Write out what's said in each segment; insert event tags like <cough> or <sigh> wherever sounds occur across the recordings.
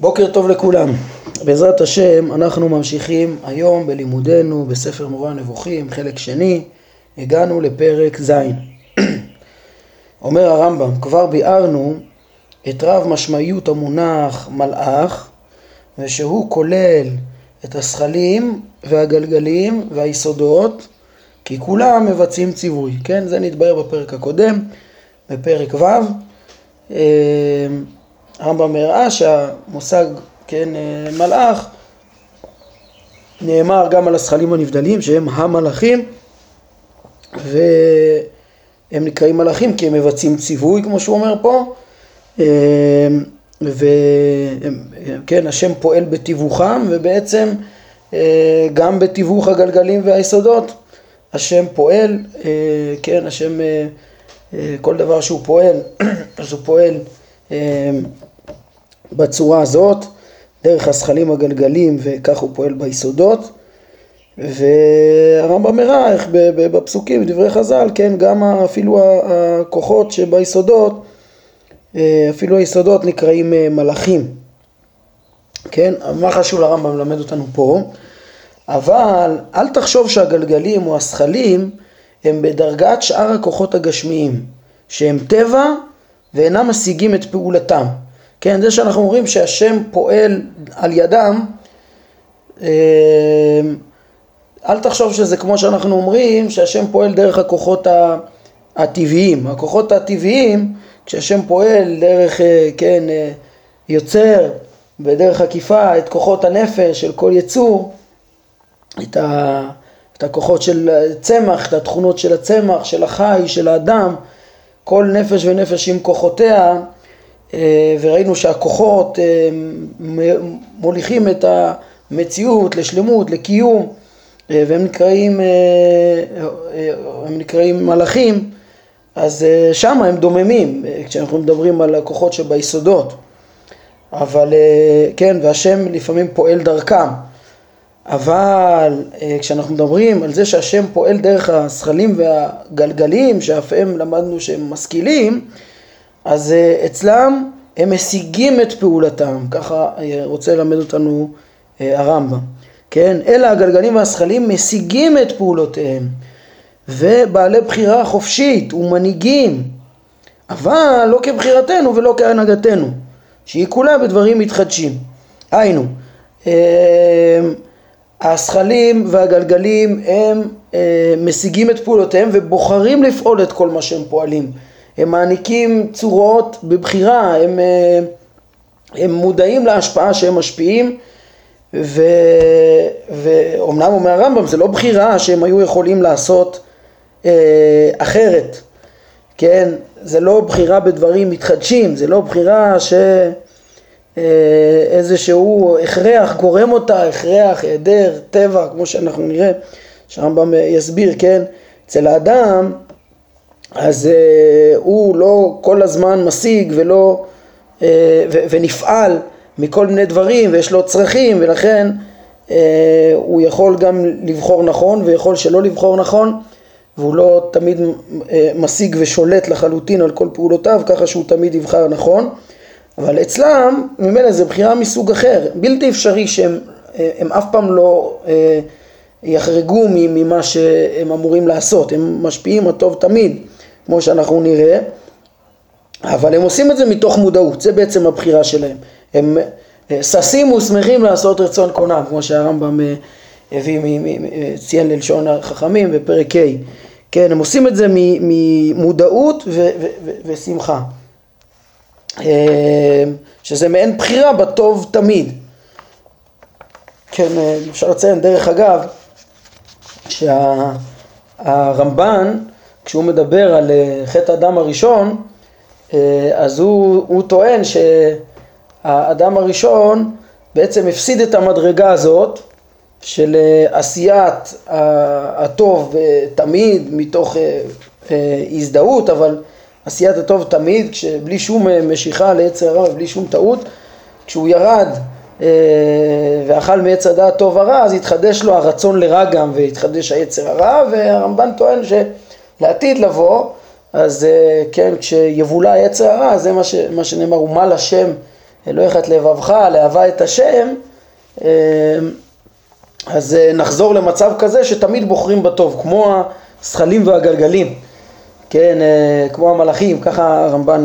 בוקר טוב לכולם. בעזרת השם אנחנו ממשיכים היום בלימודנו בספר מורה הנבוכים, חלק שני, הגענו לפרק ז'. <clears throat> אומר הרמב"ם, כבר ביארנו את רב משמעיות המונח מלאך, ושהוא כולל את השכלים והגלגלים והיסודות, כי כולם מבצעים ציווי, כן? זה נתבהר בפרק הקודם, בפרק ו'. הרמב"ם הראה שהמושג, כן, מלאך, נאמר גם על הזכלים הנבדלים שהם המלאכים והם נקראים מלאכים כי הם מבצעים ציווי כמו שהוא אומר פה וכן, השם פועל בתיווכם ובעצם גם בתיווך הגלגלים והיסודות השם פועל, כן, השם כל דבר שהוא פועל <clears throat> אז הוא פועל בצורה הזאת, דרך הזכלים הגלגלים וכך הוא פועל ביסודות. והרמב"ם הראה איך בפסוקים, בדברי חז"ל, כן, גם אפילו הכוחות שביסודות, אפילו היסודות נקראים מלאכים, כן, מה חשוב לרמב"ם ללמד אותנו פה? אבל אל תחשוב שהגלגלים או הזכלים הם בדרגת שאר הכוחות הגשמיים שהם טבע ואינם משיגים את פעולתם כן, זה שאנחנו אומרים שהשם פועל על ידם, אל תחשוב שזה כמו שאנחנו אומרים שהשם פועל דרך הכוחות הטבעיים. הכוחות הטבעיים, כשהשם פועל דרך, כן, יוצר בדרך עקיפה את כוחות הנפש של כל יצור, את, ה, את הכוחות של צמח, את התכונות של הצמח, של החי, של האדם, כל נפש ונפש עם כוחותיה אה, וראינו שהכוחות אה, מוליכים את המציאות לשלמות, לקיום אה, והם נקראים, הם נקראים מלאכים אז שם הם דוממים כשאנחנו מדברים על הכוחות שביסודות. אבל כן והשם לפעמים פועל דרכם. אבל כשאנחנו מדברים על זה שהשם פועל דרך הזכלים והגלגלים שאף הם למדנו שהם משכילים אז אה, אצלם הם משיגים את פעולתם, ככה אה, רוצה ללמד אותנו אה, הרמב"ם, כן? אלא הגלגלים והשכלים משיגים את פעולותיהם ובעלי בחירה חופשית ומנהיגים, אבל לא כבחירתנו ולא כהנהגתנו, שהיא כולה בדברים מתחדשים. היינו, השכלים והגלגלים הם משיגים את פעולותיהם ובוחרים לפעול את כל מה שהם פועלים. הם מעניקים צורות בבחירה, הם, אה, הם מודעים להשפעה שהם משפיעים ואומנם אומר הרמב"ם זה לא בחירה שהם היו יכולים לעשות אה, אחרת, כן? זה לא בחירה בדברים מתחדשים, זה לא בחירה ש... אה, איזשהו הכרח גורם אותה, הכרח, היעדר, טבע, כמו שאנחנו נראה, שהרמב"ם יסביר, כן? אצל האדם אז uh, הוא לא כל הזמן משיג ולא, uh, ונפעל מכל מיני דברים ויש לו צרכים ולכן uh, הוא יכול גם לבחור נכון ויכול שלא לבחור נכון והוא לא תמיד uh, משיג ושולט לחלוטין על כל פעולותיו ככה שהוא תמיד יבחר נכון. אבל אצלם ממילא זה בחירה מסוג אחר. בלתי אפשרי שהם הם אף פעם לא uh, יחרגו ממה שהם אמורים לעשות. הם משפיעים הטוב תמיד כמו שאנחנו נראה, אבל הם עושים את זה מתוך מודעות, זה בעצם הבחירה שלהם. הם אה, ששים ושמחים לעשות רצון קונם, כמו שהרמב"ם אה, הביא, ציין ללשון החכמים בפרק ה', כן, הם עושים את זה ממודעות ושמחה, אה, שזה מעין בחירה בטוב תמיד. כן, אפשר לציין דרך אגב, שהרמב"ן כשהוא מדבר על אה, חטא האדם הראשון, אה, אז הוא, הוא טוען שהאדם הראשון בעצם הפסיד את המדרגה הזאת של אה, עשיית הטוב תמיד מתוך הזדהות, אבל עשיית הטוב תמיד, בלי שום משיכה ליצר הרע ובלי שום טעות, כשהוא ירד ואכל מעץ הדעת טוב ורע, אז התחדש לו הרצון לרע גם והתחדש היצר הרע, והרמב"ן טוען ש... לעתיד לבוא, אז אה, כן, כשיבולע יצר הרע, זה מה, ש, מה שנאמר, ומל השם אלוהיך את לבבך, לאהבה את השם, אז נחזור למצב כזה שתמיד בוחרים בטוב, כמו הזכלים והגלגלים, כן, כמו המלאכים, ככה הרמב"ן,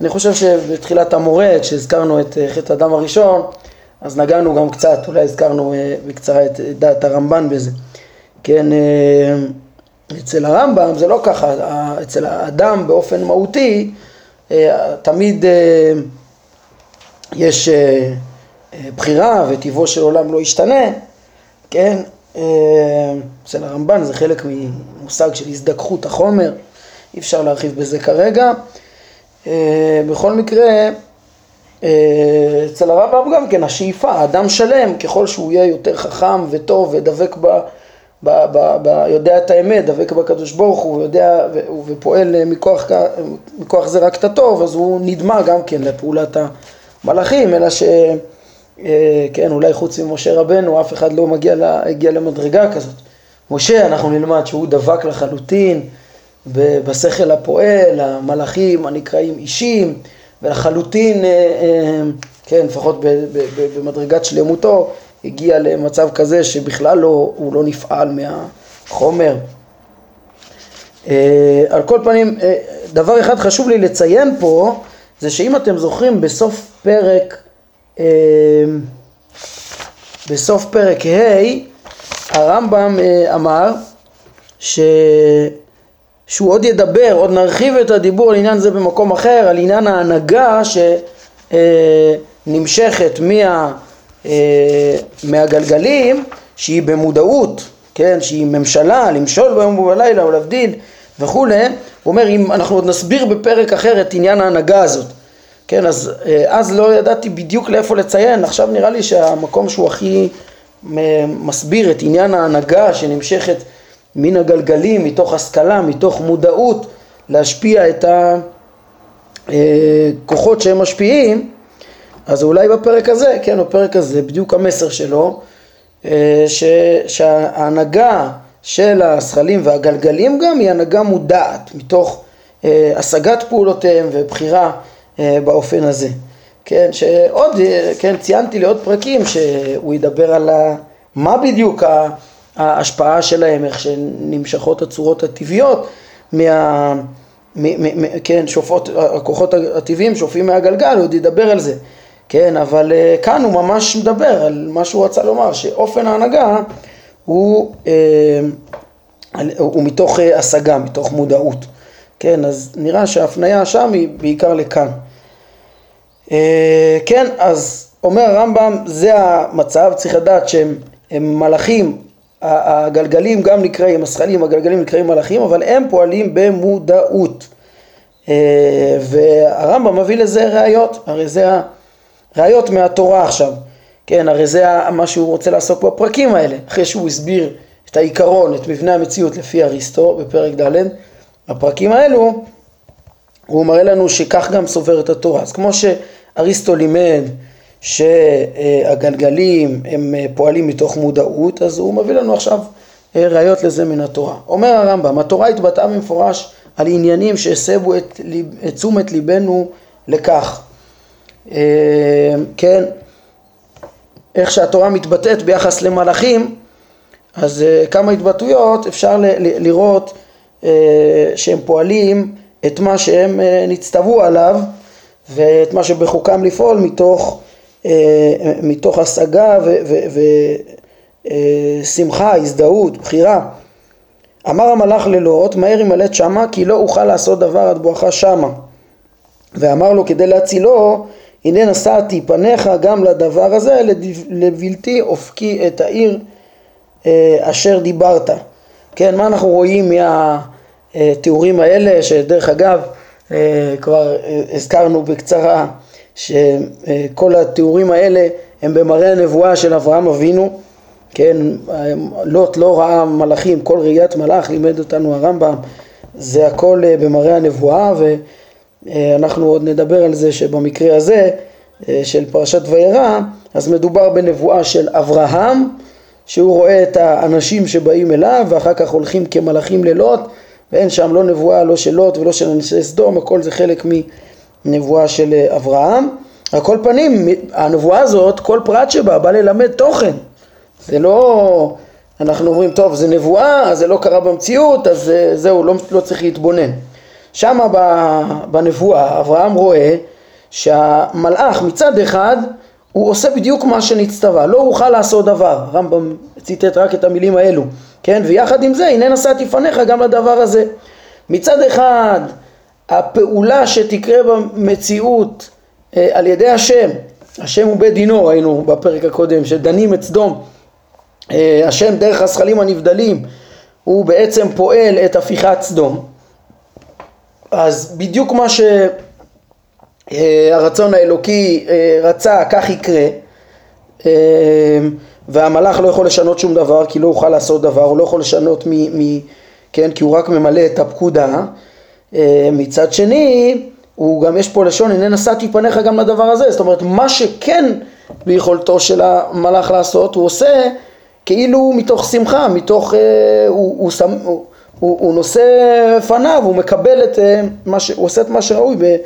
אני חושב שבתחילת המורה, כשהזכרנו את חטא הדם הראשון, אז נגענו גם קצת, אולי הזכרנו בקצרה את דעת הרמב"ן בזה. כן, אה, אצל הרמב"ם זה לא ככה, אצל האדם באופן מהותי אה, תמיד אה, יש בחירה וטיבו של עולם לא ישתנה, כן, אצל הרמב"ן זה חלק ממושג של הזדככות החומר, אי אפשר להרחיב בזה כרגע. בכל מקרה, אצל הרמב"ם גם כן השאיפה, אדם שלם, ככל שהוא יהיה יותר חכם וטוב ודבק ב... ב, ב, ב, יודע את האמת, דבק בקדוש ברוך הוא, יודע ופועל מכוח, מכוח זה רק את הטוב, אז הוא נדמה גם כן לפעולת המלאכים, אלא ש... אה, כן, אולי חוץ ממשה רבנו, אף אחד לא מגיע, לה, הגיע למדרגה כזאת. משה, אנחנו נלמד שהוא דבק לחלוטין בשכל הפועל, המלאכים הנקראים אישים, ולחלוטין, אה, אה, כן, לפחות במדרגת שלמותו, הגיע למצב כזה שבכלל לא, הוא לא נפעל מהחומר. אה, על כל פנים, אה, דבר אחד חשוב לי לציין פה, זה שאם אתם זוכרים בסוף פרק, אה, בסוף פרק ה', הרמב"ם אמר ש... שהוא עוד ידבר, עוד נרחיב את הדיבור על עניין זה במקום אחר, על עניין ההנהגה שנמשכת מה... אה, מהגלגלים שהיא במודעות, כן, שהיא ממשלה, למשול ביום ובלילה ולהבדיל וכולי, הוא אומר אם אנחנו עוד נסביר בפרק אחר את עניין ההנהגה הזאת, כן, אז אה, אז לא ידעתי בדיוק לאיפה לציין, עכשיו נראה לי שהמקום שהוא הכי מסביר את עניין ההנהגה שנמשכת מן הגלגלים, מתוך השכלה, מתוך מודעות, להשפיע את הכוחות אה, שהם משפיעים, אז אולי בפרק הזה, כן, בפרק הזה, בדיוק המסר שלו, אה, ש, שההנהגה של הזכלים והגלגלים גם היא הנהגה מודעת, מתוך אה, השגת פעולותיהם ובחירה אה, באופן הזה. כן, שעוד, כן, ציינתי לי עוד פרקים שהוא ידבר על ה, מה בדיוק ההשפעה שלהם, איך שנמשכות הצורות הטבעיות מה... מ, מ, מ, כן, שופעות, הכוחות הטבעיים שופעים מהגלגל, הוא עוד ידבר על זה. כן, אבל uh, כאן הוא ממש מדבר על מה שהוא רצה לומר, שאופן ההנהגה הוא, uh, הוא מתוך uh, השגה, מתוך מודעות, כן, אז נראה שההפניה שם היא בעיקר לכאן. כן, אז אומר הרמב"ם, זה המצב, צריך לדעת שהם מלאכים, הגלגלים גם נקראים, השכלים, הגלגלים נקראים מלאכים, אבל הם פועלים במודעות. והרמב"ם מביא לזה ראיות, הרי זה ה... ראיות מהתורה עכשיו, כן, הרי זה מה שהוא רוצה לעסוק בפרקים האלה, אחרי שהוא הסביר את העיקרון, את מבנה המציאות לפי אריסטו בפרק ד', הפרקים האלו, הוא מראה לנו שכך גם סוברת התורה. אז כמו שאריסטו לימד שהגלגלים הם פועלים מתוך מודעות, אז הוא מביא לנו עכשיו ראיות לזה מן התורה. אומר הרמב"ם, התורה התבטאה במפורש על עניינים שהסבו את, את תשומת ליבנו לכך. אה, כן, איך שהתורה מתבטאת ביחס למלאכים, אז אה, כמה התבטאויות אפשר לראות אה, שהם פועלים את מה שהם נצטוו עליו ואת מה שבחוקם לפעול מתוך, מתוך השגה ושמחה, הזדהות, בחירה. אמר המלאך ללוט, מהר ימלט שמה כי לא אוכל לעשות דבר עד בואכה שמה. ואמר לו כדי להצילו הנה נשאתי פניך גם לדבר הזה לבלתי אופקי את העיר אה, אשר דיברת. כן, מה אנחנו רואים מהתיאורים האלה, שדרך אגב אה, כבר אה, הזכרנו בקצרה שכל התיאורים האלה הם במראה הנבואה של אברהם אבינו, כן, לוט לא ראה מלאכים, כל ראיית מלאך לימד אותנו הרמב"ם, זה הכל במראה הנבואה. אה, אנחנו עוד נדבר על זה שבמקרה הזה אה, של פרשת וירא, אז מדובר בנבואה של אברהם, שהוא רואה את האנשים שבאים אליו ואחר כך הולכים כמלאכים ללוט, ואין שם לא נבואה לא של לוט ולא של אנשי סדום, הכל זה חלק מנבואה של אה, אברהם. על כל פנים, הנבואה הזאת, כל פרט שבה בא ללמד תוכן. זה לא, אנחנו אומרים, טוב, זה נבואה, זה לא קרה במציאות, אז אה, זהו, לא, לא צריך להתבונן. שמה בנבואה אברהם רואה שהמלאך מצד אחד הוא עושה בדיוק מה שנצטווה, לא אוכל לעשות דבר, הרמב"ם ציטט רק את המילים האלו, כן, ויחד עם זה הנה נשאתי פניך גם לדבר הזה. מצד אחד הפעולה שתקרה במציאות אה, על ידי השם, השם הוא בית דינו ראינו בפרק הקודם, שדנים את סדום, אה, השם דרך הזכלים הנבדלים הוא בעצם פועל את הפיכת סדום, אז בדיוק מה שהרצון האלוקי אה, רצה כך יקרה והמלאך לא יכול לשנות שום דבר כי לא אוכל לעשות דבר, הוא לא יכול לשנות מ... מ כן, כי הוא רק ממלא את הפקודה. מצד שני הוא גם יש פה לשון הנה נשאתי פניך גם לדבר הזה זאת אומרת מה שכן ביכולתו של המלאך לעשות הוא עושה כאילו מתוך שמחה מתוך אה, הוא, הוא, הוא, הוא, הוא, נושא פניו הוא מקבל את אה, מה ש... הוא עושה את מה שראוי ב,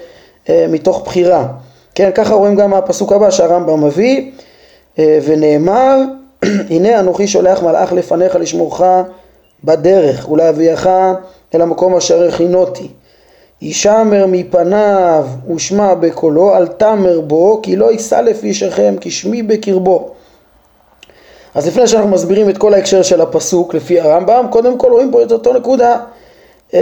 אה, מתוך בחירה כן ככה רואים גם הפסוק הבא שהרמב"ם מביא אה, ונאמר <clears throat> הנה אנוכי שולח מלאך לפניך לשמורך בדרך ולהביאך אל המקום אשר הכינותי ישמר מפניו ושמע בקולו, אל תמר בו, כי לא יישא לפי שכם, כי שמי בקרבו. אז לפני שאנחנו מסבירים את כל ההקשר של הפסוק לפי הרמב"ם, קודם כל רואים פה את אותו נקודה. Uh,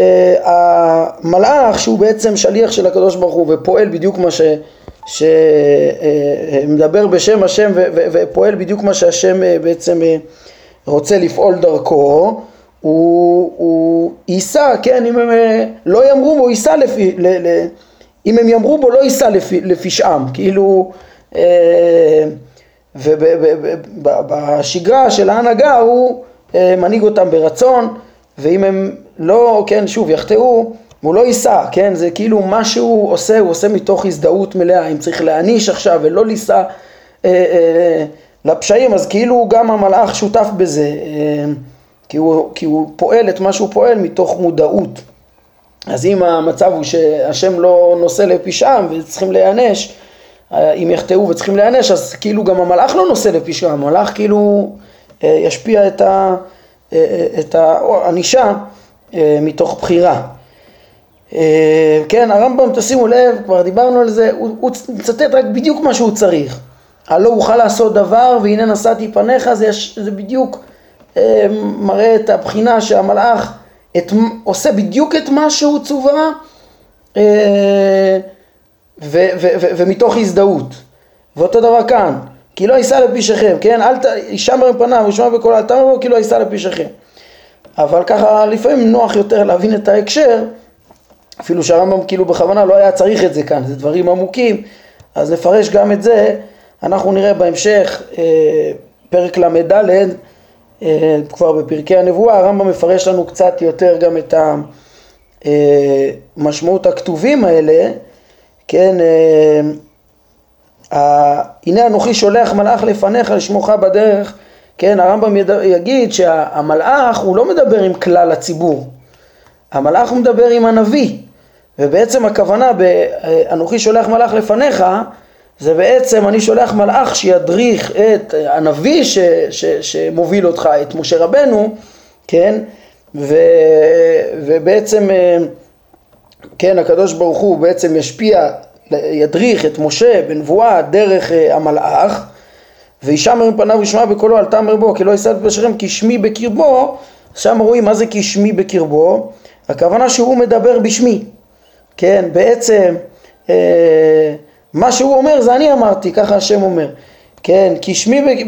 המלאך שהוא בעצם שליח של הקדוש ברוך הוא ופועל בדיוק מה. שמדבר uh, בשם השם ו... ו... ופועל בדיוק מה שהשם uh, בעצם רוצה לפעול דרכו, הוא, הוא יישא, כן, אם הם אה, לא יאמרו בו, יישא לפי, ל, ל, אם הם יאמרו בו, לא יישא לפי, לפשעם, כאילו, אה, ובשגרה של ההנהגה הוא אה, מנהיג אותם ברצון, ואם הם לא, כן, שוב, יחטאו, הוא לא יישא, כן, זה כאילו מה שהוא עושה, הוא עושה מתוך הזדהות מלאה, אם צריך להעניש עכשיו ולא לישא אה, אה, לפשעים, אז כאילו גם המלאך שותף בזה. אה, כי הוא, כי הוא פועל את מה שהוא פועל מתוך מודעות. אז אם המצב הוא שהשם לא נושא לפשעם וצריכים להיענש, אם יחטאו וצריכים להיענש, אז כאילו גם המלאך לא נושא לפשעם, המלאך כאילו אה, ישפיע את אה, אה, הענישה מתוך בחירה. כן, הרמב"ם, תשימו לב, כבר דיברנו על זה, הוא, הוא מצטט רק בדיוק מה שהוא צריך. הלא אוכל לעשות דבר והנה נשאתי פניך, זה, זה בדיוק אה, מראה את הבחינה שהמלאך את, עושה בדיוק את מה שהוא צווה אה, ו, ו, ו, ומתוך הזדהות. ואותו דבר כאן, כי לא יישא לפישכם, כן? אל ת... ישמר מפניו וישמע בקולו, אל תאמרו כי לא יישא לפישכם. אבל ככה לפעמים נוח יותר להבין את ההקשר, אפילו שהרמב"ם כאילו בכוונה לא היה צריך את זה כאן, זה דברים עמוקים, אז נפרש גם את זה, אנחנו נראה בהמשך, אה, פרק ל"ד, אה, כבר בפרקי הנבואה, הרמב"ם מפרש לנו קצת יותר גם את המשמעות אה, הכתובים האלה, כן, אה, הנה אנוכי שולח מלאך לפניך לשמוך בדרך, כן, הרמב"ם יגיד שהמלאך הוא לא מדבר עם כלל הציבור, המלאך הוא מדבר עם הנביא, ובעצם הכוונה באנוכי שולח מלאך לפניך זה בעצם אני שולח מלאך שידריך את הנביא ש, ש, שמוביל אותך, את משה רבנו, כן, ו, ובעצם, אה, כן, הקדוש ברוך הוא בעצם ישפיע, ידריך את משה בנבואה דרך אה, המלאך, וישמר מפניו וישמע בקולו אל תאמר בו כי לא יסד בשכם כי שמי בקרבו, שם רואים מה זה כי שמי בקרבו, הכוונה שהוא מדבר בשמי, כן, בעצם אה, מה שהוא אומר זה אני אמרתי, ככה השם אומר. כן, כי שמי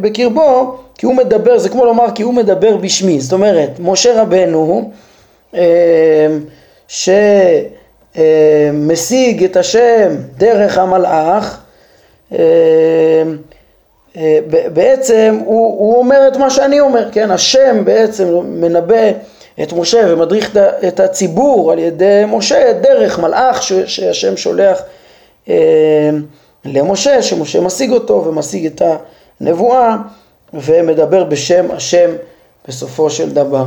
בקרבו, כי הוא מדבר, זה כמו לומר כי הוא מדבר בשמי. זאת אומרת, משה רבנו, אה, שמשיג את השם דרך המלאך, אה, אה, בעצם הוא, הוא אומר את מה שאני אומר, כן, השם בעצם מנבא את משה ומדריך את הציבור על ידי משה דרך מלאך שהשם שולח אה, למשה, שמשה משיג אותו ומשיג את הנבואה ומדבר בשם השם בסופו של דבר.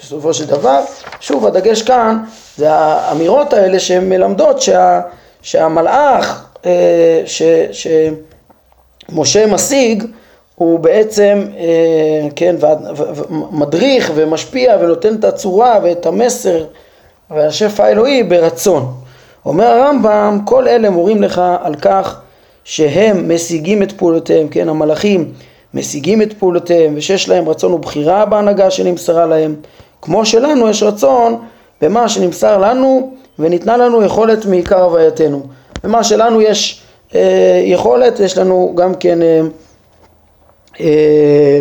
בסופו של דבר, שוב הדגש כאן זה האמירות האלה שהן מלמדות שה, שהמלאך אה, שמשה משיג הוא בעצם, אה, כן, מדריך ומשפיע ונותן את הצורה ואת המסר והשפע האלוהי ברצון. אומר הרמב"ם, כל אלה מורים לך על כך שהם משיגים את פעולותיהם, כן, המלאכים משיגים את פעולותיהם ושיש להם רצון ובחירה בהנהגה שנמסרה להם, כמו שלנו יש רצון במה שנמסר לנו וניתנה לנו יכולת מעיקר הווייתנו. במה שלנו יש אה, יכולת, יש לנו גם כן, אה, אה,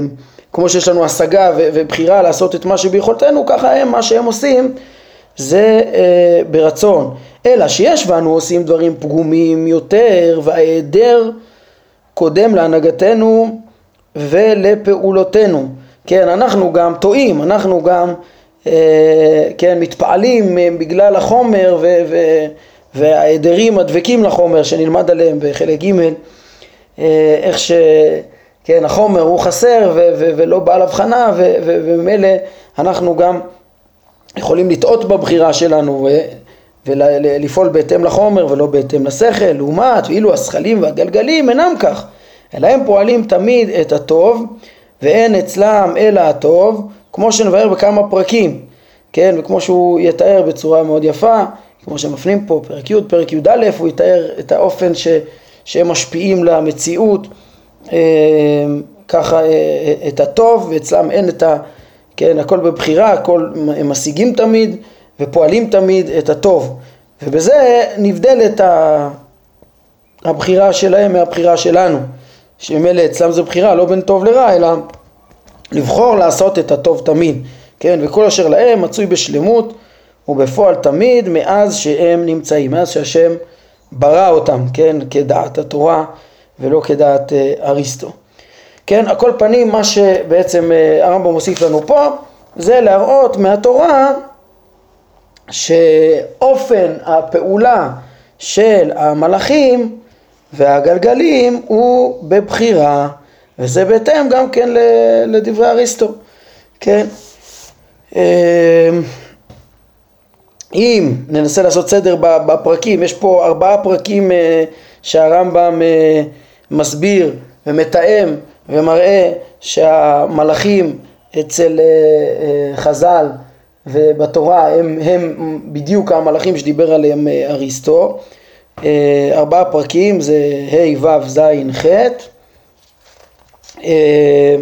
כמו שיש לנו השגה ובחירה לעשות את מה שביכולתנו, ככה הם, מה שהם עושים זה אה, ברצון. אלא שיש בנו עושים דברים פגומים יותר וההיעדר קודם להנהגתנו ולפעולותינו. כן, אנחנו גם טועים, אנחנו גם אה, כן, מתפעלים אה, בגלל החומר ו, ו, והעדרים הדבקים לחומר שנלמד עליהם בחלק ג' אה, איך שכן, החומר הוא חסר ו, ו, ולא בעל הבחנה וממילא אנחנו גם יכולים לטעות בבחירה שלנו ולפעול בהתאם לחומר ולא בהתאם לשכל, לעומת ואילו השכלים והגלגלים אינם כך, אלא הם פועלים תמיד את הטוב ואין אצלם אלא הטוב כמו שנבהר בכמה פרקים, כן, וכמו שהוא יתאר בצורה מאוד יפה, כמו שמפנים פה, פרק י', פרק י"א, הוא יתאר את האופן ש, שהם משפיעים למציאות, אה, ככה אה, את הטוב, ואצלם אין את ה... כן, הכל בבחירה, הכל, הם משיגים תמיד ופועלים תמיד את הטוב, ובזה נבדלת הבחירה שלהם מהבחירה שלנו, שממילא אצלם זו בחירה לא בין טוב לרע, אלא לבחור לעשות את הטוב תמיד, כן, וכל אשר להם מצוי בשלמות ובפועל תמיד מאז שהם נמצאים, מאז שהשם ברא אותם, כן, כדעת התורה ולא כדעת אה, אריסטו. כן, על כל פנים מה שבעצם אה, הרמב"ם מוסיף לנו פה זה להראות מהתורה שאופן הפעולה של המלאכים והגלגלים הוא בבחירה וזה בהתאם גם כן לדברי אריסטו, כן? אמ, אם ננסה לעשות סדר בפרקים, יש פה ארבעה פרקים אה, שהרמב"ם אה, מסביר ומתאם ומראה שהמלאכים אצל אה, חז"ל ובתורה הם, הם בדיוק המלאכים שדיבר עליהם אריסטו. ארבעה פרקים זה ה' ו' ז' ח' אה,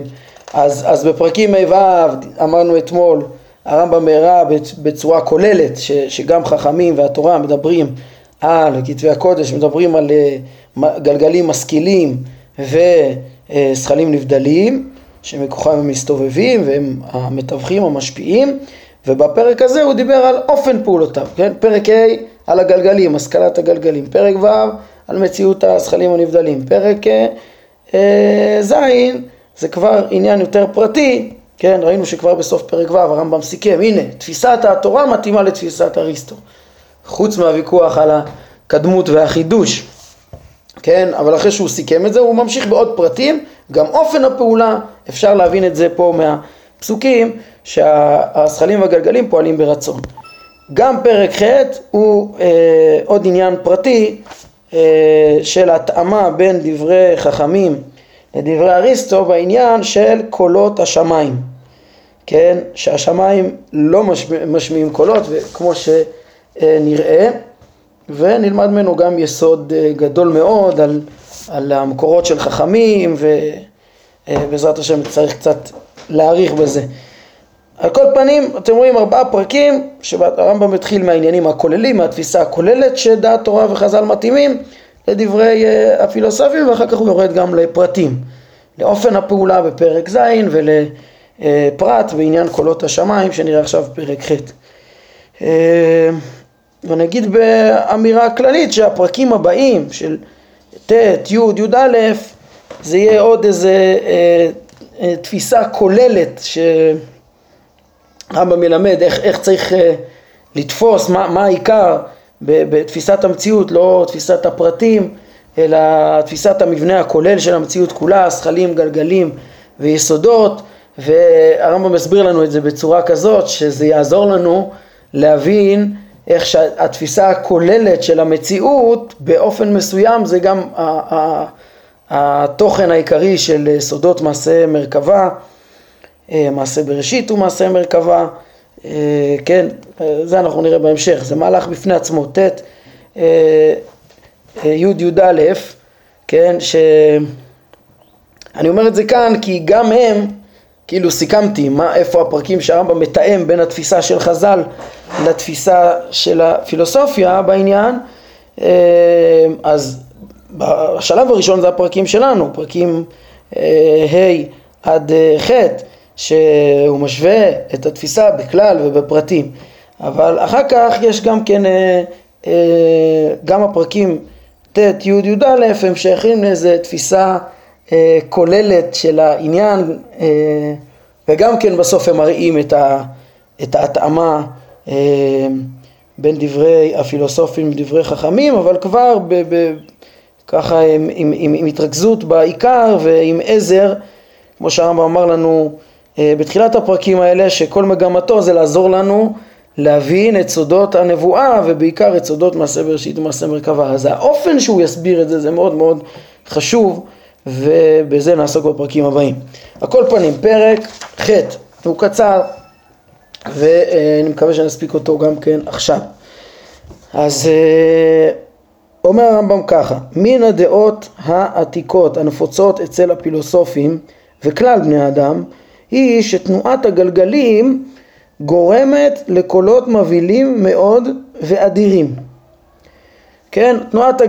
אז, אז בפרקים ה' ו' אמרנו אתמול הרמב"ם הראה בצורה כוללת ש, שגם חכמים והתורה מדברים על כתבי הקודש, מדברים על אה, גלגלים משכילים וזכלים נבדלים שמכוחם הם מסתובבים והם המתווכים המשפיעים ובפרק הזה הוא דיבר על אופן פעולותיו, כן? פרק ה' על הגלגלים, השכלת הגלגלים, פרק ו' על מציאות הזכלים הנבדלים, פרק אה, אה, זין זה כבר עניין יותר פרטי, כן, ראינו שכבר בסוף פרק ו' הרמב"ם סיכם, הנה, תפיסת התורה מתאימה לתפיסת אריסטו, חוץ מהוויכוח על הקדמות והחידוש, כן, אבל אחרי שהוא סיכם את זה הוא ממשיך בעוד פרטים, גם אופן הפעולה, אפשר להבין את זה פה מהפסוקים, שהזכלים והגלגלים פועלים ברצון. גם פרק ח' הוא אה, עוד עניין פרטי אה, של התאמה בין דברי חכמים לדברי אריסטו בעניין של קולות השמיים, כן, שהשמיים לא משמיע, משמיעים קולות כמו שנראה ונלמד ממנו גם יסוד אה, גדול מאוד על, על המקורות של חכמים ובעזרת השם צריך קצת להעריך בזה. על כל פנים, אתם רואים ארבעה פרקים שהרמב"ם התחיל מהעניינים הכוללים, מהתפיסה הכוללת שדעת תורה וחז"ל מתאימים לדברי uh, הפילוסופים ואחר כך הוא יורד גם לפרטים, לאופן הפעולה בפרק ז' ולפרט בעניין קולות השמיים שנראה עכשיו בפרק ח'. Uh, ונגיד באמירה כללית שהפרקים הבאים של ט', י', י"א זה יהיה עוד איזה uh, תפיסה כוללת ש... הרמב"ם מלמד איך, איך צריך uh, לתפוס, מה, מה העיקר בתפיסת המציאות, לא תפיסת הפרטים, אלא תפיסת המבנה הכולל של המציאות כולה, זכלים, גלגלים ויסודות, והרמב"ם מסביר לנו את זה בצורה כזאת שזה יעזור לנו להבין איך שהתפיסה הכוללת של המציאות באופן מסוים זה גם התוכן העיקרי של סודות מעשה מרכבה, אה, מעשה בראשית ומעשה מרכבה, אה, כן, זה אנחנו נראה בהמשך, זה מהלך בפני עצמו, ט' אה, י' י"א, כן, שאני אומר את זה כאן כי גם הם, כאילו סיכמתי מה, איפה הפרקים שהרמב"ם מתאם בין התפיסה של חז"ל לתפיסה של הפילוסופיה בעניין, אז השלב הראשון זה הפרקים שלנו, פרקים ה' עד ח', שהוא משווה את התפיסה בכלל ובפרטים, אבל אחר כך יש גם כן, אה, אה, גם הפרקים ט', י', י"א הם שייכים לאיזו תפיסה אה, כוללת של העניין וגם כן בסוף הם מראים את, ה, את ההתאמה בין דברי הפילוסופים לדברי חכמים, אבל כבר ב, ב, ככה עם, עם, עם, עם התרכזות בעיקר ועם עזר, כמו שהרמב"ם אמר לנו בתחילת הפרקים האלה שכל מגמתו זה לעזור לנו להבין את סודות הנבואה ובעיקר את סודות מעשה בראשית ומעשה מרכבה. אז האופן שהוא יסביר את זה זה מאוד מאוד חשוב ובזה נעסוק בפרקים הבאים. על כל פנים, פרק ח' הוא קצר ואני מקווה שנספיק אותו גם כן עכשיו. אז אה, אומר הרמב"ם ככה, מן הדעות העתיקות הנפוצות אצל הפילוסופים וכלל בני האדם היא שתנועת הגלגלים גורמת לקולות מבהילים מאוד ואדירים. כן, תנועת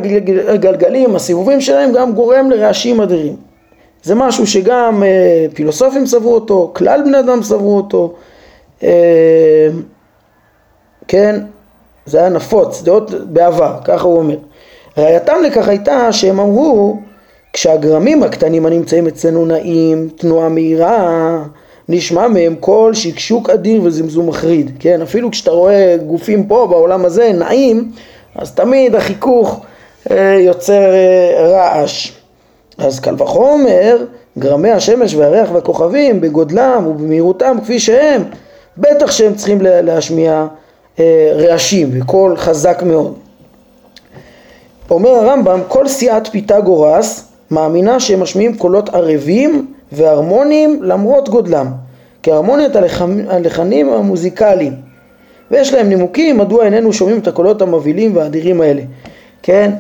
הגלגלים, הסיבובים שלהם גם גורם לרעשים אדירים. זה משהו שגם אה, פילוסופים סברו אותו, כלל בני אדם סברו אותו, אה, כן, זה היה נפוץ, דעות בעבר, ככה הוא אומר. ראייתם לכך הייתה שהם אמרו כשהגרמים הקטנים הנמצאים אצלנו נעים תנועה מהירה, נשמע מהם קול שקשוק אדיר וזמזום מחריד, כן? אפילו כשאתה רואה גופים פה בעולם הזה נעים, אז תמיד החיכוך אה, יוצר אה, רעש. אז קל וחומר, גרמי השמש והריח והכוכבים בגודלם ובמהירותם כפי שהם, בטח שהם צריכים להשמיע אה, רעשים וקול חזק מאוד. אומר הרמב"ם, כל סיעת פיתגורס מאמינה שהם משמיעים קולות ערבים והרמוניים למרות גודלם, כהרמוניית הלחנים המוזיקליים, ויש להם נימוקים מדוע איננו שומעים את הקולות המבהילים והאדירים האלה, כן?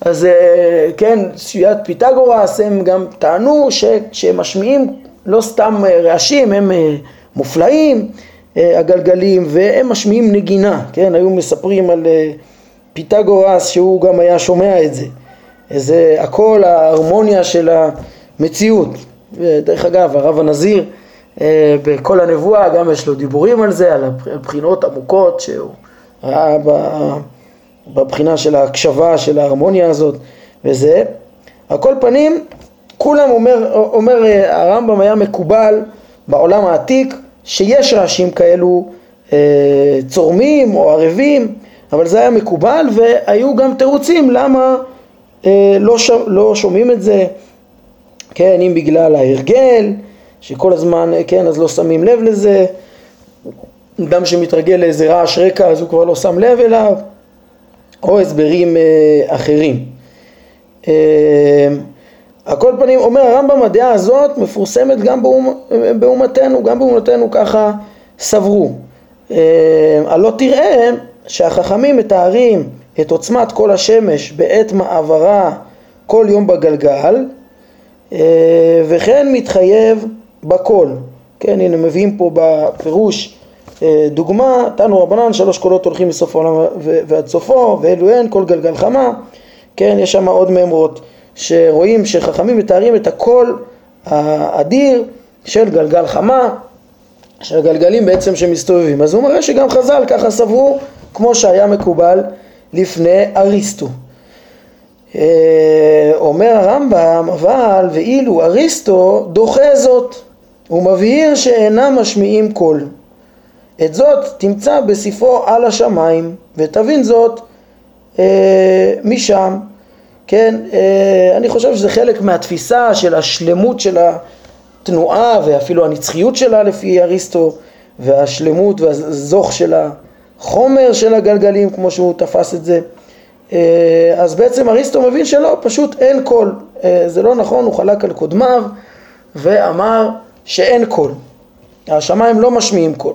אז אה, כן, סיעת פיתגורס הם גם טענו שהם משמיעים לא סתם אה, רעשים, הם אה, מופלאים הגלגלים והם משמיעים נגינה, כן? היו מספרים על פיתגורס שהוא גם היה שומע את זה זה הכל ההרמוניה של המציאות. דרך אגב, הרב הנזיר אה, בכל הנבואה גם יש לו דיבורים על זה, על הבחינות עמוקות שהוא ראה בבחינה של ההקשבה של ההרמוניה הזאת וזה. על כל פנים, כולם אומר, אומר אה, הרמב"ם היה מקובל בעולם העתיק שיש רעשים כאלו אה, צורמים או ערבים, אבל זה היה מקובל והיו גם תירוצים למה לא, ש... לא שומעים את זה, כן, אם בגלל ההרגל, שכל הזמן, אה, כן, אז לא שמים לב לזה, אדם שמתרגל לאיזה רעש רקע אז הוא כבר לא שם לב אליו, או הסברים אה, אחרים. אה, על כל פנים, אומר הרמב"ם, הדעה הזאת מפורסמת גם באומ... באומתנו, גם באומתנו ככה סברו. אה, הלא תראה שהחכמים מתארים את עוצמת כל השמש בעת מעברה כל יום בגלגל אה, וכן מתחייב בכל. כן, הנה מביאים פה בפירוש אה, דוגמה, תנו רבנן שלוש קולות הולכים מסוף העולם ועד סופו ואלו הן כל גלגל חמה, כן, יש שם עוד מימרות שרואים שחכמים מתארים את הקול האדיר של גלגל חמה, של הגלגלים בעצם שמסתובבים. אז הוא מראה שגם חז"ל ככה סברו כמו שהיה מקובל לפני אריסטו. אה, אומר הרמב"ם, אבל ואילו אריסטו דוחה זאת, הוא מבהיר שאינם משמיעים קול. את זאת תמצא בספרו על השמיים, ותבין זאת אה, משם. כן, אה, אני חושב שזה חלק מהתפיסה של השלמות של התנועה ואפילו הנצחיות שלה לפי אריסטו והשלמות והזוך של החומר של הגלגלים כמו שהוא תפס את זה. אה, אז בעצם אריסטו מבין שלא, פשוט אין קול. אה, זה לא נכון, הוא חלק על קודמיו ואמר שאין קול. השמיים לא משמיעים קול.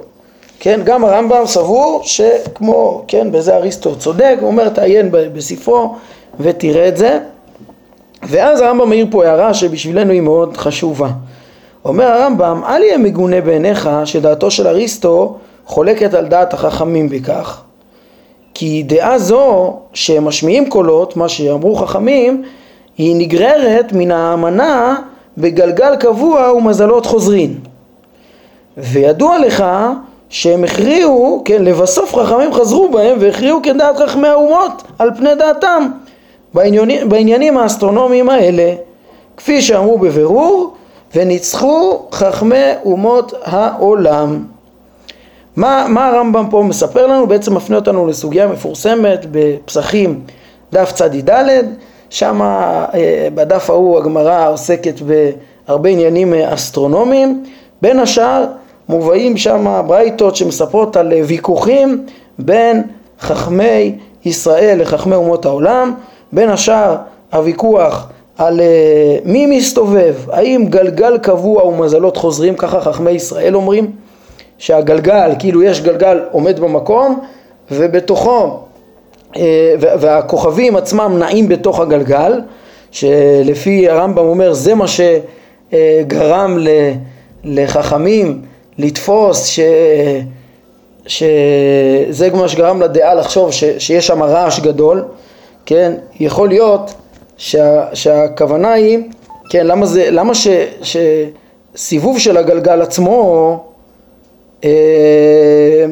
כן, גם הרמב"ם סבור שכמו, כן, בזה אריסטו צודק, הוא אומר תעיין בספרו ותראה את זה. ואז הרמב"ם מעיר פה הערה שבשבילנו היא מאוד חשובה. אומר הרמב"ם, אל יהיה מגונה בעיניך שדעתו של אריסטו חולקת על דעת החכמים בכך כי דעה זו שהם משמיעים קולות, מה שאמרו חכמים, היא נגררת מן האמנה בגלגל קבוע ומזלות חוזרין. וידוע לך שהם הכריעו, כן, לבסוף חכמים חזרו בהם והכריעו כדעת חכמי האומות על פני דעתם בעניינים, בעניינים האסטרונומיים האלה, כפי שאמרו בבירור, וניצחו חכמי אומות העולם. מה, מה הרמב"ם פה מספר לנו? בעצם מפנה אותנו לסוגיה מפורסמת בפסחים דף צ"ד, שם אה, בדף ההוא הגמרא עוסקת בהרבה עניינים אסטרונומיים, בין השאר מובאים שם ברייתות שמספרות על ויכוחים בין חכמי ישראל לחכמי אומות העולם, בין השאר הוויכוח על אה, מי מסתובב, האם גלגל קבוע ומזלות חוזרים, ככה חכמי ישראל אומרים, שהגלגל, כאילו יש גלגל עומד במקום ובתוכו, אה, והכוכבים עצמם נעים בתוך הגלגל, שלפי הרמב"ם אומר זה מה שגרם לחכמים לתפוס ש... שזה מה שגרם לדעה לחשוב ש... שיש שם רעש גדול, כן, יכול להיות שה... שהכוונה היא, כן, למה זה, למה ש... שסיבוב של הגלגל עצמו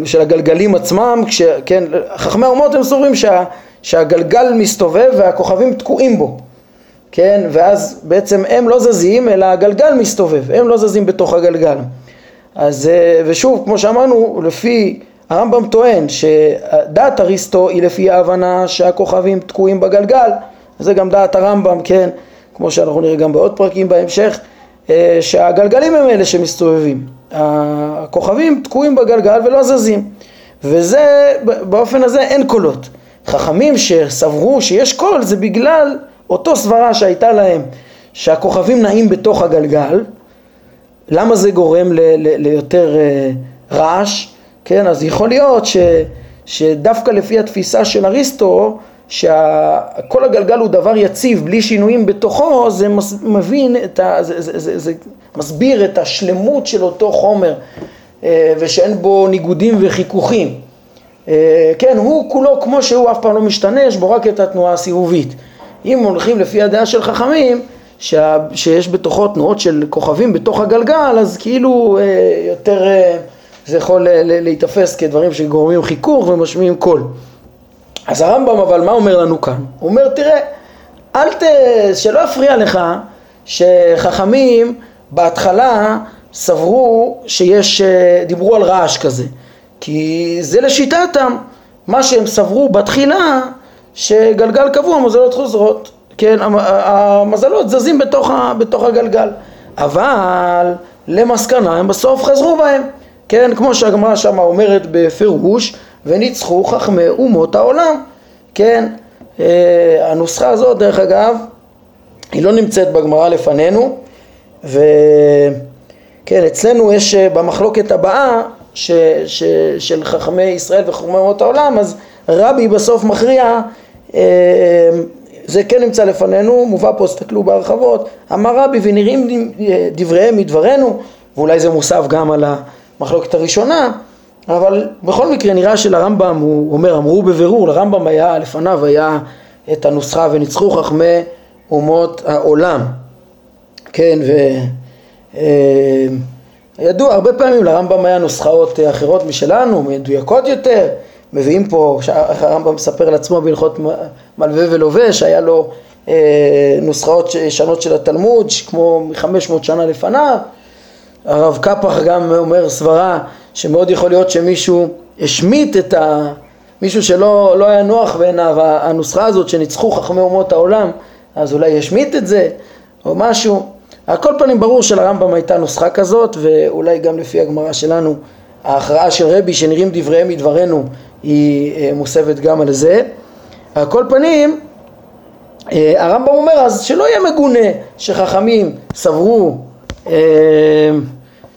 של הגלגלים עצמם, כש, כן, חכמי האומות הם סוברים שה, שהגלגל מסתובב והכוכבים תקועים בו, כן, ואז בעצם הם לא זזים אלא הגלגל מסתובב, הם לא זזים בתוך הגלגל. אז, אה, ושוב, כמו שאמרנו, לפי הרמב"ם טוען שדעת אריסטו היא לפי ההבנה שהכוכבים תקועים בגלגל, זה גם דעת הרמב"ם, כן, כמו שאנחנו נראה גם בעוד פרקים בהמשך, אה, שהגלגלים הם אלה שמסתובבים. הכוכבים תקועים בגלגל ולא זזים. וזה באופן הזה אין קולות. חכמים שסברו שיש קול זה בגלל אותו סברה שהייתה להם שהכוכבים נעים בתוך הגלגל. למה זה גורם ל- ל- ליותר uh, רעש? כן אז יכול להיות ש, שדווקא לפי התפיסה של אריסטו שכל הגלגל הוא דבר יציב בלי שינויים בתוכו זה מבין את ה... זה, זה, זה, זה מסביר את השלמות של אותו חומר אה, ושאין בו ניגודים וחיכוכים. אה, כן הוא כולו כמו שהוא אף פעם לא משתנה יש בו רק את התנועה הסיבובית. אם הולכים לפי הדעה של חכמים שה, שיש בתוכו תנועות של כוכבים בתוך הגלגל אז כאילו אה, יותר זה יכול להיתפס כדברים שגורמים חיכוך ומשמיעים קול אז הרמב"ם אבל מה אומר לנו כאן? הוא אומר תראה, אל ת... שלא יפריע לך שחכמים בהתחלה סברו שיש, אה, דיברו על רעש כזה. כי זה לשיטתם. מה שהם סברו בתחילה שגלגל קבוע מזלות חוזרות. כן, המזלות זזים בתוך, ה, בתוך הגלגל. אבל למסקנה הם בסוף חזרו בהם. כן, כמו שהגמרא שמה אומרת בפירוש וניצחו חכמי אומות העולם. כן, אה, הנוסחה הזאת דרך אגב היא לא נמצאת בגמרא לפנינו וכן אצלנו יש אה, במחלוקת הבאה ש, ש, של חכמי ישראל וחכמי אומות העולם אז רבי בסוף מכריע אה, זה כן נמצא לפנינו, מובא פה, תסתכלו בהרחבות, אמר רבי ונראים דבריהם מדברנו ואולי זה מוסף גם על המחלוקת הראשונה אבל בכל מקרה נראה שלרמב"ם הוא אומר אמרו בבירור לרמב"ם היה לפניו היה את הנוסחה וניצחו חכמי אומות העולם כן וידוע אה, הרבה פעמים לרמב"ם היה נוסחאות אחרות משלנו מדויקות יותר. מביאים פה הרמב"ם מספר על עצמו בהלכות מלווה ולובש היה לו אה, נוסחאות שונות של התלמוד כמו מחמש מאות שנה לפניו הרב קפח גם אומר סברה שמאוד יכול להיות שמישהו השמיט את ה... מישהו שלא לא היה נוח בעיניו הנוסחה הזאת שניצחו חכמי אומות העולם אז אולי ישמיט את זה או משהו על כל פנים ברור שלרמב"ם הייתה נוסחה כזאת ואולי גם לפי הגמרא שלנו ההכרעה של רבי שנראים דבריהם מדברנו היא מוסבת גם על זה. על כל פנים, הרמב"ם אומר אז שלא יהיה מגונה שחכמים סברו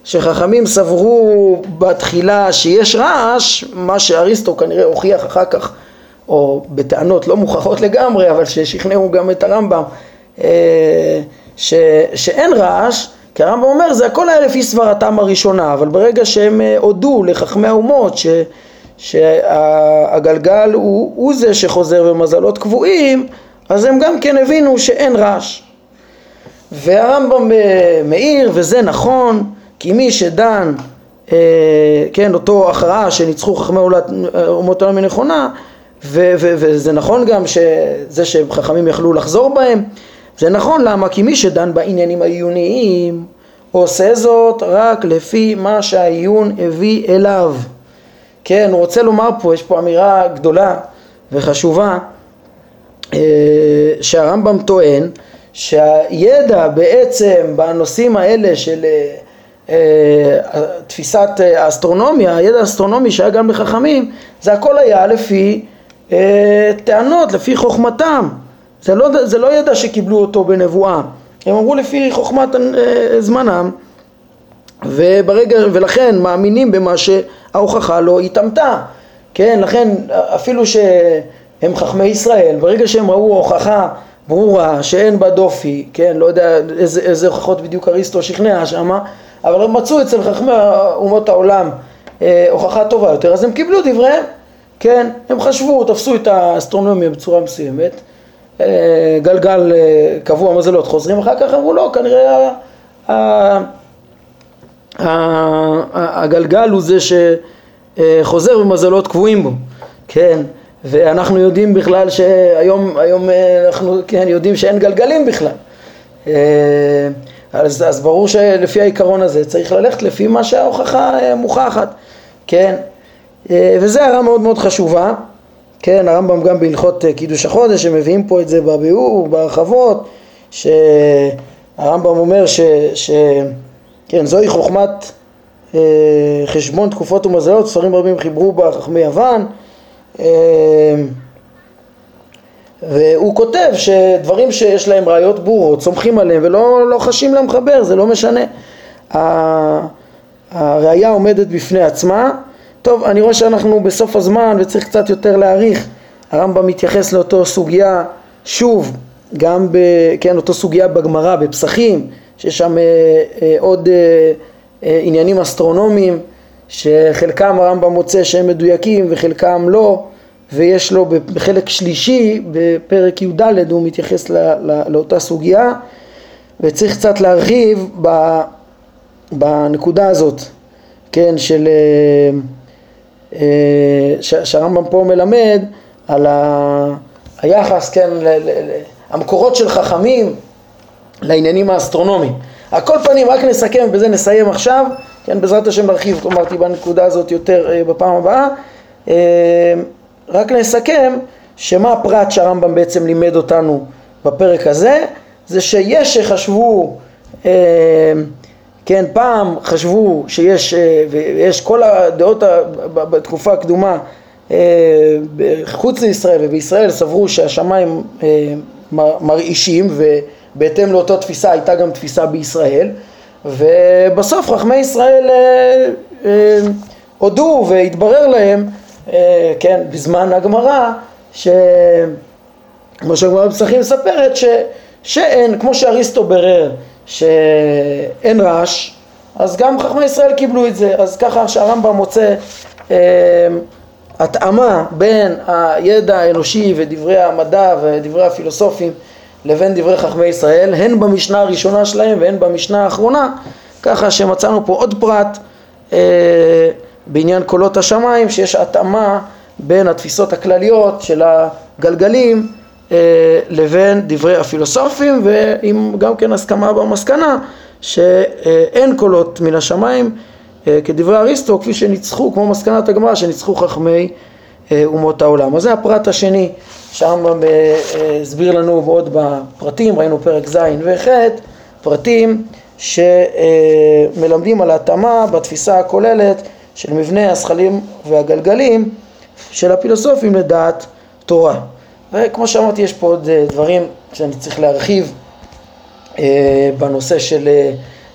שחכמים סברו בתחילה שיש רעש, מה שאריסטו כנראה הוכיח אחר כך, או בטענות לא מוכחות לגמרי, אבל ששכנעו גם את הרמב"ם, אה, ש, שאין רעש, כי הרמב"ם אומר זה הכל היה לפי סברתם הראשונה, אבל ברגע שהם אה, הודו לחכמי האומות ש, שהגלגל הוא, הוא זה שחוזר במזלות קבועים, אז הם גם כן הבינו שאין רעש. והרמב"ם אה, מעיר, וזה נכון, כי מי שדן, אה, כן, אותו הכרעה שניצחו חכמי אומות העולם ו- וזה נכון גם שזה שחכמים יכלו לחזור בהם, זה נכון למה? כי מי שדן בעניינים העיוניים עושה זאת רק לפי מה שהעיון הביא אליו. כן, הוא רוצה לומר פה, יש פה אמירה גדולה וחשובה אה, שהרמב"ם טוען שהידע בעצם בנושאים האלה של אה, אה, תפיסת אה, האסטרונומיה, הידע האסטרונומי שהיה גם לחכמים, זה הכל היה לפי אה, טענות, לפי חוכמתם. זה לא, זה לא ידע שקיבלו אותו בנבואה, הם אמרו לפי חוכמת זמנם, וברגע, ולכן מאמינים במה שההוכחה לא התאמתה. כן, לכן אפילו שהם חכמי ישראל, ברגע שהם ראו הוכחה ברורה שאין בה דופי, כן, לא יודע איזה, איזה הוכחות בדיוק אריסטו שכנע שמה, אבל הם מצאו אצל חכמי אומות העולם אה, הוכחה טובה יותר, אז הם קיבלו דבריהם, כן, הם חשבו, תפסו את האסטרונומיה בצורה מסוימת, אה, גלגל אה, קבוע מזלות חוזרים, אחר כך אמרו לא, כנראה הגלגל הוא זה שחוזר במזלות קבועים בו, כן, ואנחנו יודעים בכלל שהיום היום אנחנו כן, יודעים שאין גלגלים בכלל. אז, אז ברור שלפי העיקרון הזה צריך ללכת לפי מה שההוכחה אה, מוכחת, כן? אה, וזו הערה מאוד מאוד חשובה, כן? הרמב"ם גם בהלכות אה, קידוש החודש, הם מביאים פה את זה בביאור, בהרחבות, שהרמב"ם אומר ש... ש כן, זוהי חוכמת אה, חשבון תקופות ומזלות, ספרים רבים חיברו בה חכמי יוון אה, והוא כותב שדברים שיש להם ראיות ברורות, סומכים עליהם ולא לא חשים למחבר, זה לא משנה. הראייה עומדת בפני עצמה. טוב, אני רואה שאנחנו בסוף הזמן וצריך קצת יותר להעריך. הרמב"ם מתייחס לאותו סוגיה שוב, גם ב... כן, אותו סוגיה בגמרא, בפסחים, שיש שם אה, אה, עוד אה, אה, עניינים אסטרונומיים שחלקם הרמב"ם מוצא שהם מדויקים וחלקם לא. ויש לו בחלק שלישי, בפרק י"ד, הוא מתייחס לא, לא, לאותה סוגיה, וצריך קצת להרחיב בנקודה הזאת, כן, של... אה, אה, שהרמב"ם פה מלמד על ה, היחס, כן, ל, ל, ל, המקורות של חכמים לעניינים האסטרונומיים. על כל פנים, רק נסכם, ובזה נסיים עכשיו, כן, בעזרת השם נרחיב, אמרתי בנקודה הזאת יותר אה, בפעם הבאה. רק נסכם שמה הפרט שהרמב"ם בעצם לימד אותנו בפרק הזה, זה שיש שחשבו, אה, כן, פעם חשבו שיש, אה, ויש כל הדעות בתקופה הקדומה אה, חוץ לישראל ובישראל סברו שהשמיים מרעישים ובהתאם לאותה תפיסה הייתה גם תפיסה בישראל ובסוף חכמי ישראל הודו והתברר להם אה, כן, בזמן הגמרא, ש... כמו שהגמרא בפסחים מספרת, ש... שאין, כמו שאריסטו ברר שאין רעש, אז גם חכמי ישראל קיבלו את זה, אז ככה שהרמב"ם מוצא אה, התאמה בין הידע האנושי ודברי המדע ודברי הפילוסופים לבין דברי חכמי ישראל, הן במשנה הראשונה שלהם והן במשנה האחרונה, ככה שמצאנו פה עוד פרט אה, בעניין קולות השמיים שיש התאמה בין התפיסות הכלליות של הגלגלים אה, לבין דברי הפילוסופים ועם גם כן הסכמה במסקנה שאין קולות מן השמיים אה, כדברי אריסטו כפי שניצחו כמו מסקנת הגמרא שניצחו חכמי אה, אומות העולם. אז זה הפרט השני שהרמב"ם הסביר לנו עוד בפרטים, ראינו פרק ז' וח', פרטים שמלמדים על ההתאמה בתפיסה הכוללת של מבנה הזכלים והגלגלים של הפילוסופים לדעת תורה. וכמו שאמרתי, יש פה עוד דברים שאני צריך להרחיב בנושא של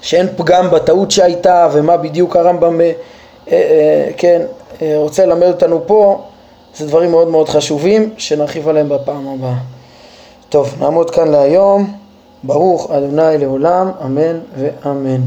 שאין פגם בטעות שהייתה ומה בדיוק הרמב"ם כן, רוצה ללמד אותנו פה, זה דברים מאוד מאוד חשובים שנרחיב עליהם בפעם הבאה. טוב, נעמוד כאן להיום. ברוך אדוני לעולם, אמן ואמן.